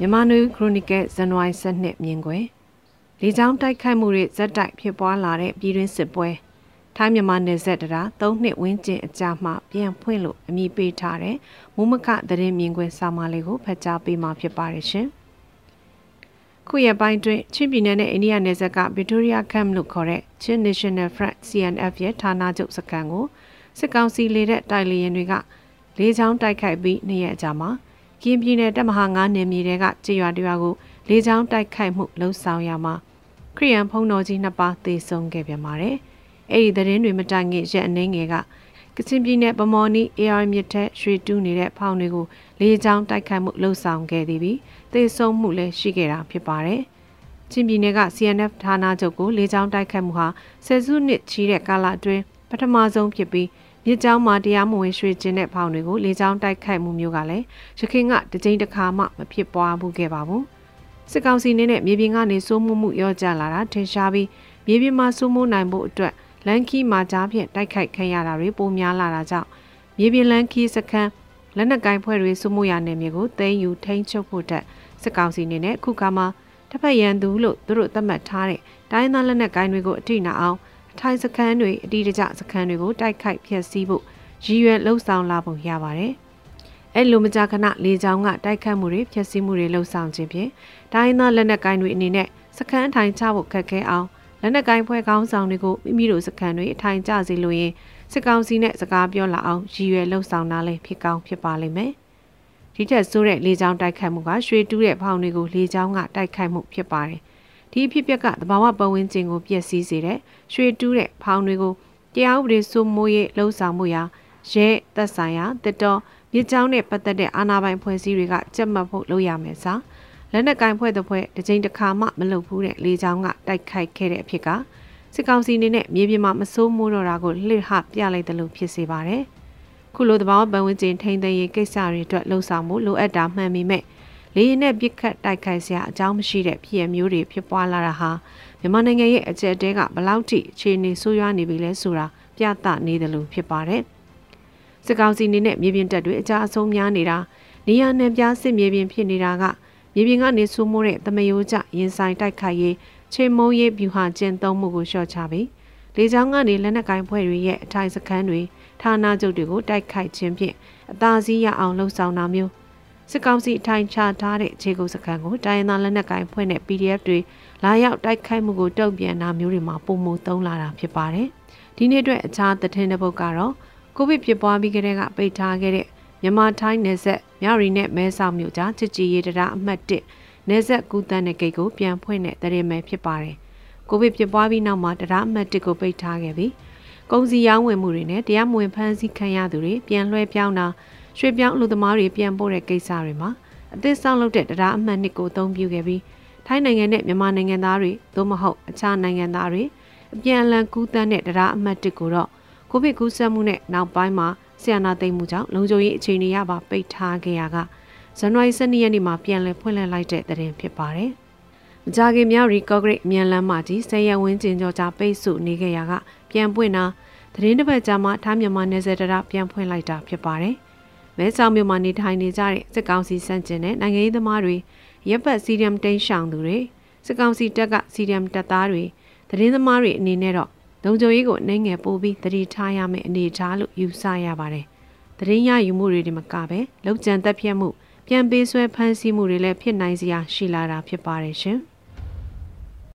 မြန်မာနွေခရိုနီကယ်ဇန်နဝါရီ7မြင်ကွယ်လေကြောင်းတိုက်ခိုက်မှုတွေဇက်တိုက်ဖြစ်ပွားလာတဲ့ပြည်တွင်းစစ်ပွဲထိုင်းမြန်မာနယ်စပ်တရာ၃နှစ်ဝန်းကျင်အကြာမှပြန်ဖွင့်လို့အမည်ပေးထားတဲ့မူမခသတင်းမြင်ကွယ်စာမလေးကိုဖတ်ကြားပေးမှာဖြစ်ပါတယ်ရှင်။ခုရပိုင်းတွင်ချင်းပြည်နယ်နဲ့အိန္ဒိယနယ်စပ်က Victoria Camp လို့ခေါ်တဲ့ချင်း National Front CNF ရဲ့ဌာနချုပ်စခန်းကိုစစ်ကောင်စီလေတဲ့တိုက်လေယာဉ်တွေကလေကြောင်းတိုက်ခိုက်ပြီးနှစ်ရက်အကြာမှာ ကင်းပြည်နယ်တပ်မဟာ9နယ်မြေတွေကကြေးရွာတရွာကိုလေကြောင်းတိုက်ခိုက်မှုလှုံ့ဆော်ရမှာခရီးယန်ဖုံတော်ကြီးနှစ်ပါးသေဆုံးခဲ့ပြန်ပါတယ်။အဲ့ဒီသတင်းတွေမတိုင်ခင်ရက်အနှင်းငယ်ကကချင်ပြည်နယ်ဗမော်နီ AR မြစ်ထက်ရွှေတူးနေတဲ့ဖောင်တွေကိုလေကြောင်းတိုက်ခိုက်မှုလှုံ့ဆော်ခဲ့သည်ပြီးသေဆုံးမှုလည်းရှိခဲ့တာဖြစ်ပါတယ်။ချင်းပြည်နယ်က CNF ဌာနချုပ်ကိုလေကြောင်းတိုက်ခိုက်မှုဟာဆယ်စုနှစ်ချီတဲ့ကာလအတွင်းပထမဆုံးဖြစ်ပြီး မြစ်ကြောင်းမှာတရားမဝင်ရွှေကျင်းတဲ့ဖောင်တွေကိုလေကြောင်းတိုက်ခိုက်မှုမျိုးကလည်းရခိုင်ကတကြိမ်တစ်ခါမှမဖြစ်ပွားဘူးခဲ့ပါဘူးစစ်ကောင်စီနဲ့မြေပြင်ကနေစိုးမိုးမှုရောကြလာတာထင်ရှားပြီးမြေပြင်မှာစိုးမိုးနိုင်ဖို့အတွက်လန်ခီမှာကြားဖြင့်တိုက်ခိုက်ခံရတာတွေပိုများလာတာကြောင့်မြေပြင်လန်ခီစခန်းလက်နက်ကိုင်းဖွဲ့တွေစိုးမိုးရနယ်မြေကိုသိမ်းယူထိန်းချုပ်ဖို့တက်စစ်ကောင်စီအနေနဲ့အခုကမှတစ်ဖက်ရန်သူလို့သူတို့သတ်မှတ်ထားတဲ့တိုင်းသားလက်နက်ကိုင်းတွေကိုအထိနာအောင် ထိုင်စခန်းတွေအတိအကျစခန်းတွေကိုတိုက်ခိုက်ဖျက်ဆီးဖို့ရည်ရွယ်လှုံ့ဆော်လာပုံရပါတယ်။အဲ့လိုမကြာခဏလေကြောင်းကတိုက်ခတ်မှုတွေဖျက်ဆီးမှုတွေလှုံ့ဆော်ခြင်းဖြင့်တိုင်းသားလက်နက်ကိုင်းတွေအနေနဲ့စခန်းထိုင်ချဖို့ခက်ခဲအောင်လက်နက်ကိုင်းဖွဲ့ကောင်းဆောင်တွေကိုမိမိတို့စခန်းတွေအထိုင်ကျစေလို့ရင်စစ်ကောင်စီနဲ့စကားပြောလာအောင်ရည်ရွယ်လှုံ့ဆော်တာလည်းဖြစ်ကောင်းဖြစ်ပါလိမ့်မယ်။ဒီထက်ဆိုးတဲ့လေကြောင်းတိုက်ခိုက်မှုကရွှေတူးတဲ့ဖောင်တွေကိုလေကြောင်းကတိုက်ခိုက်မှုဖြစ်ပါတယ်။ ဒီအဖြစ်အပျက်ကသဘာဝပတ်ဝန်းကျင်ကိုပျက်စီးစေတဲ့ရွှေတူးတဲ့ဖောင်တွေကိုတရားဥပဒေစိုးမိုးရေးလှုံ့ဆော်မှုရာရဲသက်ဆိုင်ရာတစ်တော်မြစ်ကြောင်းနဲ့ပတ်သက်တဲ့အာဏာပိုင်ဖွဲ့စည်းတွေကကြက်မှတ်ဖို့လုပ်ရမယ်စာလက်နက်ကင်ဖွဲ့တဲ့ဖွဲ့တစ်ချိန်တစ်ခါမှမလုပ်ဘူးတဲ့လေကြောင်းကတိုက်ခိုက်ခဲ့တဲ့အဖြစ်ကစစ်ကောင်စီအနေနဲ့မြေပြင်မှာမစိုးမိုးတော့တာကိုလှစ်ဟပြလိုက်တယ်လို့ဖြစ်စေပါတယ်ခုလိုသဘာဝပတ်ဝန်းကျင်ထိန်းသိမ်းရေးကိစ္စတွေအတွက်လှုံ့ဆော်မှုလိုအပ်တာမှန်ပေမဲ့ လေရင်နဲ့ပြစ်ခတ်တိုက်ခိုက်စရာအကြောင်းမရှိတဲ့ဖြစ်ရမျိုးတွေဖြစ်ပွားလာတာဟာမြန်မာနိုင်ငံရဲ့အကျက်တဲကဘလောက်ထိအခြေအနေဆိုးရွားနေပြီလဲဆိုတာပြသနေတယ်လို့ဖြစ်ပါတယ်။စစ်ကောင်စီနေနဲ့မြေပြင်တပ်တွေအကြအဆုံးများနေတာနေရနယ်ပြားစစ်မြေပြင်ဖြစ်နေတာကမြေပြင်ကနေဆူမိုးတဲ့တမယိုးကြရင်ဆိုင်တိုက်ခိုက်ရေးချိန်မုံရေးဗျူဟာကျင့်သုံးမှုကိုလျှော့ချပြီးလေကြောင်းကနေလက်နက်ကင်ဖွဲ့တွေရဲ့အထိုင်စခန်းတွေဌာနချုပ်တွေကိုတိုက်ခိုက်ခြင်းဖြင့်အသာစီးရအောင်လှုံ့ဆော်တာမျိုး စစ်ကောင်စီထိုင်ချထားတဲ့ခြေကုပ်စခန်းကိုတိုင်းရင်းသားလက်နက်ကိုင်ဖွဲ့တဲ့ PDF တွေလာရောက်တိုက်ခိုက်မှုကိုတုံ့ပြန်တာမျိုးတွေမှာပုံမှုသုံးလာတာဖြစ်ပါတယ်။ဒီနေ့အတွက်အခြားသတင်းတစ်ပုဒ်ကတော့ကိုဗစ်ဖြစ်ပွားပြီးကတည်းကပိတ်ထားခဲ့တဲ့မြန်မာထိုင်းနယ်စပ်မြရီနဲ့မဲဆောက်မြို့ကြားချစ်ကြည်ရေးတရားအမှတ်1နယ်စပ်ကူးတန်းတဲ့ဂိတ်ကိုပြန်ဖွင့်တဲ့တရင်မဲဖြစ်ပါတယ်။ကိုဗစ်ဖြစ်ပွားပြီးနောက်မှာတရားအမှတ်1ကိုပိတ်ထားခဲ့ပြီးကုန်စည်ရောင်းဝယ်မှုတွေနဲ့တရားမဝင်ဖမ်းဆီးခံရသူတွေပြန်လွှဲပြောင်းတာ ရွှေပြောင်းလူသမားတွေပြန်ပို့တဲ့ကိစ္စတွေမှာအသစ်ဆောင်လုပ်တဲ့တရားအမှတ်နှစ်ကိုအသုံးပြုခဲ့ပြီးထိုင်းနိုင်ငံနဲ့မြန်မာနိုင်ငံသားတွေသို့မဟုတ်အခြားနိုင်ငံသားတွေအပြန်အလှန်ကူးတန်းတဲ့တရားအမှတ်တစ်ကိုတော့ကိုဗစ်ကူးစက်မှုနဲ့နောက်ပိုင်းမှာဆီယနာသိမ်းမှုကြောင့်လုံခြုံရေးအခြေအနေရပါပိတ်ထားခဲ့ရကဇန်နဝါရီ12ရက်နေ့မှာပြန်လည်ဖွင့်လှစ်လိုက်တဲ့သတင်းဖြစ်ပါတယ်။မကြခင်မြောက်ရီကော့ဂရိတ်အမြန်လမ်းမကြီးဆယ်ရဝင်းကျင်ကျော်ကြားပိတ်ဆို့နေခဲ့ရကပြန်ပွင့်တာသတင်းတစ်ပတ်ကြာမှထားမြန်မာနယ်စပ်တရားပြန်ဖွင့်လိုက်တာဖြစ်ပါတယ်။ မဲဆောက်မြို့မှာနေထိုင်နေကြတဲ့စစ်ကောင်စီစန့်ကျင်တဲ့နိုင်ငံရေးသမားတွေရပ်ပတ်စီရီယမ်တိန်ရှောင်သူတွေစစ်ကောင်စီတပ်ကစီရီယမ်တပ်သားတွေသတင်းသမားတွေအနေနဲ့တော့လုံခြုံရေးကိုနိုင်ငယ်ပို့ပြီးတတိထားရမယ့်အနေအထားလို့ယူဆရပါတယ်။သတင်းရယူမှုတွေဒီမကပဲလုံခြံတက်ပြတ်မှုပြန်ပေးဆွဲဖမ်းဆီးမှုတွေလည်းဖြစ်နိုင်စရာရှိလာတာဖြစ်ပါတယ်ရှင်။